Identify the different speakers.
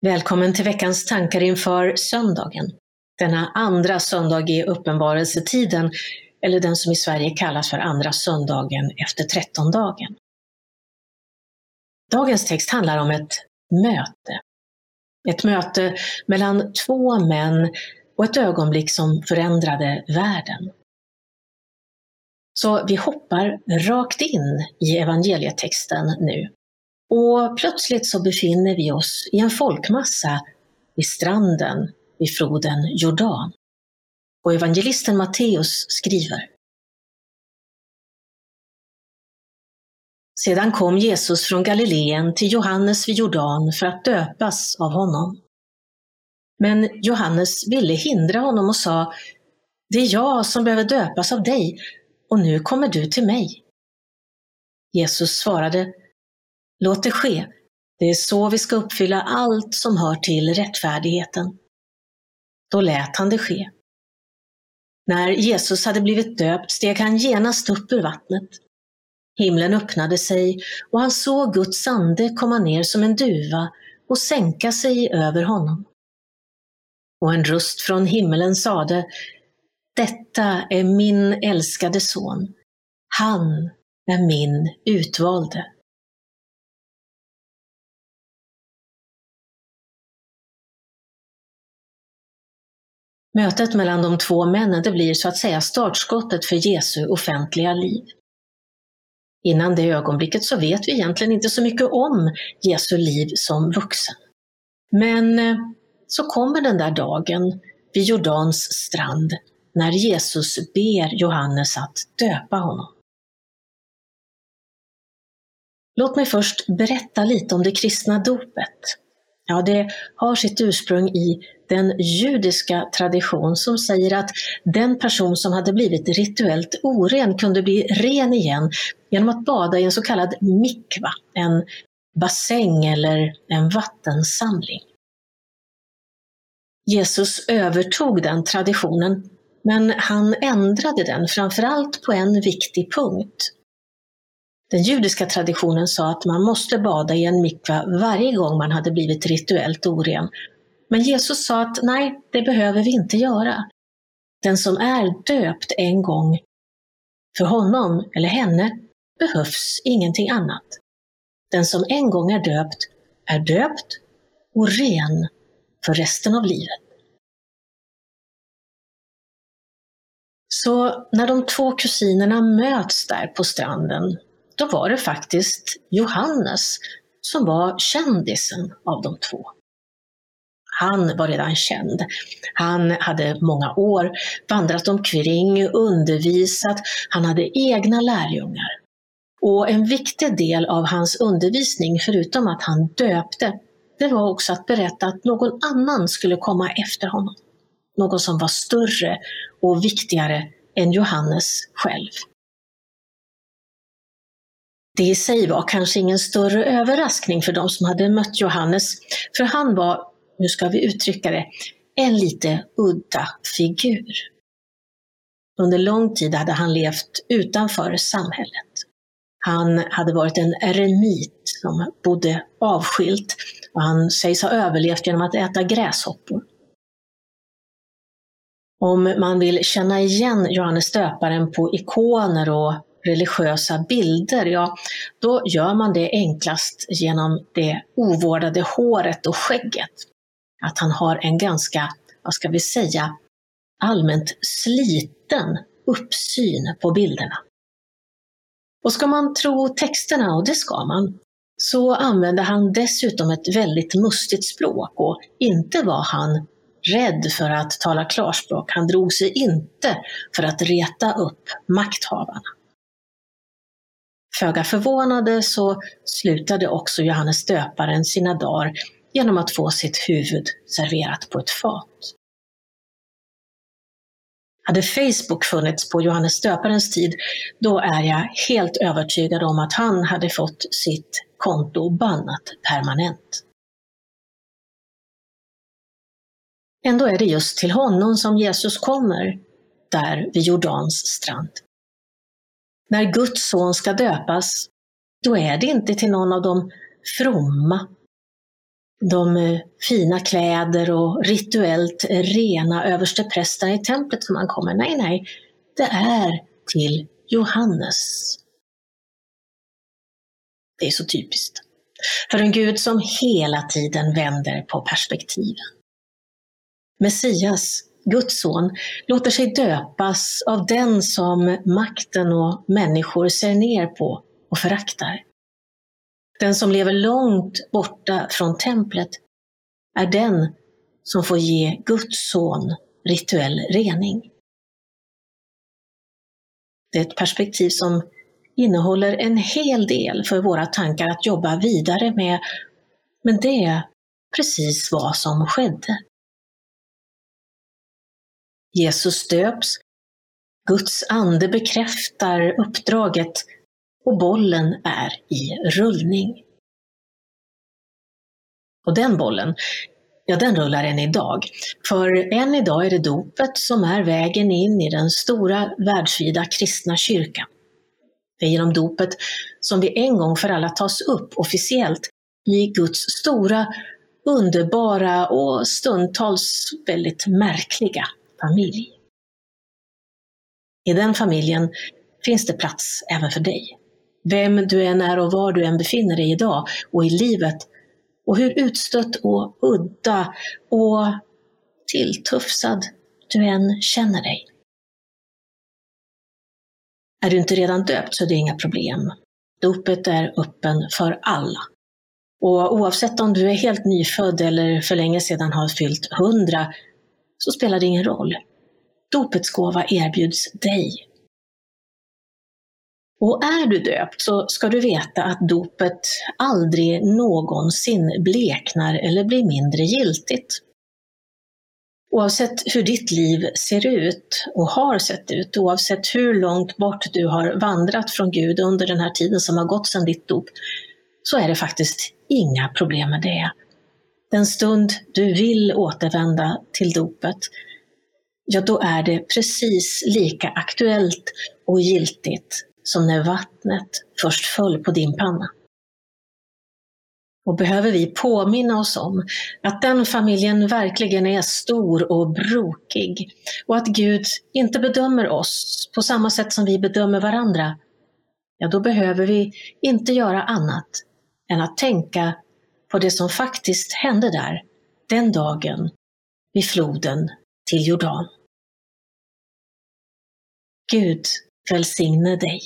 Speaker 1: Välkommen till veckans tankar inför söndagen. Denna andra söndag i uppenbarelsetiden, eller den som i Sverige kallas för andra söndagen efter trettondagen. Dagens text handlar om ett möte. Ett möte mellan två män och ett ögonblick som förändrade världen. Så vi hoppar rakt in i evangelietexten nu och plötsligt så befinner vi oss i en folkmassa vid stranden vid floden Jordan. Och evangelisten Matteus skriver. Sedan kom Jesus från Galileen till Johannes vid Jordan för att döpas av honom. Men Johannes ville hindra honom och sa, det är jag som behöver döpas av dig och nu kommer du till mig. Jesus svarade, Låt det ske. Det är så vi ska uppfylla allt som hör till rättfärdigheten. Då lät han det ske. När Jesus hade blivit döpt steg han genast upp ur vattnet. Himlen öppnade sig och han såg Guds ande komma ner som en duva och sänka sig över honom. Och en röst från himmelen sade, Detta är min älskade son. Han är min utvalde. Mötet mellan de två männen det blir så att säga startskottet för Jesu offentliga liv. Innan det ögonblicket så vet vi egentligen inte så mycket om Jesu liv som vuxen. Men eh, så kommer den där dagen vid Jordans strand när Jesus ber Johannes att döpa honom. Låt mig först berätta lite om det kristna dopet. Ja, det har sitt ursprung i den judiska tradition som säger att den person som hade blivit rituellt oren kunde bli ren igen genom att bada i en så kallad mikva, en bassäng eller en vattensamling. Jesus övertog den traditionen, men han ändrade den framförallt på en viktig punkt. Den judiska traditionen sa att man måste bada i en mikva varje gång man hade blivit rituellt oren men Jesus sa att nej, det behöver vi inte göra. Den som är döpt en gång, för honom eller henne behövs ingenting annat. Den som en gång är döpt är döpt och ren för resten av livet. Så när de två kusinerna möts där på stranden, då var det faktiskt Johannes som var kändisen av de två. Han var redan känd. Han hade många år vandrat omkring, undervisat, han hade egna lärjungar. Och en viktig del av hans undervisning, förutom att han döpte, det var också att berätta att någon annan skulle komma efter honom. Någon som var större och viktigare än Johannes själv. Det i sig var kanske ingen större överraskning för de som hade mött Johannes, för han var nu ska vi uttrycka det, en lite udda figur. Under lång tid hade han levt utanför samhället. Han hade varit en eremit som bodde avskilt och han sägs ha överlevt genom att äta gräshoppor. Om man vill känna igen Johannes döparen på ikoner och religiösa bilder, ja, då gör man det enklast genom det ovårdade håret och skägget att han har en ganska, vad ska vi säga, allmänt sliten uppsyn på bilderna. Och ska man tro texterna, och det ska man, så använde han dessutom ett väldigt mustigt språk och inte var han rädd för att tala klarspråk. Han drog sig inte för att reta upp makthavarna. Föga förvånade så slutade också Johannes döparen sina dagar genom att få sitt huvud serverat på ett fat. Hade Facebook funnits på Johannes döparens tid, då är jag helt övertygad om att han hade fått sitt konto bannat permanent. Ändå är det just till honom som Jesus kommer, där vid Jordans strand. När Guds son ska döpas, då är det inte till någon av de fromma de eh, fina kläder och rituellt eh, rena översteprästerna i templet som han kommer. Nej, nej, det är till Johannes. Det är så typiskt. För en Gud som hela tiden vänder på perspektiven. Messias, Guds son, låter sig döpas av den som makten och människor ser ner på och föraktar. Den som lever långt borta från templet är den som får ge Guds son rituell rening. Det är ett perspektiv som innehåller en hel del för våra tankar att jobba vidare med, men det är precis vad som skedde. Jesus döps, Guds ande bekräftar uppdraget och bollen är i rullning. Och den bollen, ja den rullar än idag. För än idag är det dopet som är vägen in i den stora världsvida kristna kyrkan. Det är genom dopet som vi en gång för alla tas upp officiellt i Guds stora, underbara och stundtals väldigt märkliga familj. I den familjen finns det plats även för dig. Vem du än är och var du än befinner dig idag och i livet och hur utstött och udda och tilltufsad du än känner dig. Är du inte redan döpt så är det inga problem. Dopet är öppen för alla. Och oavsett om du är helt nyfödd eller för länge sedan har fyllt hundra, så spelar det ingen roll. Dopets gåva erbjuds dig. Och är du döpt så ska du veta att dopet aldrig någonsin bleknar eller blir mindre giltigt. Oavsett hur ditt liv ser ut och har sett ut, oavsett hur långt bort du har vandrat från Gud under den här tiden som har gått sedan ditt dop, så är det faktiskt inga problem med det. Den stund du vill återvända till dopet, ja då är det precis lika aktuellt och giltigt som när vattnet först föll på din panna. Och behöver vi påminna oss om att den familjen verkligen är stor och brokig och att Gud inte bedömer oss på samma sätt som vi bedömer varandra, ja då behöver vi inte göra annat än att tänka på det som faktiskt hände där den dagen vid floden till Jordan. Gud välsigne dig.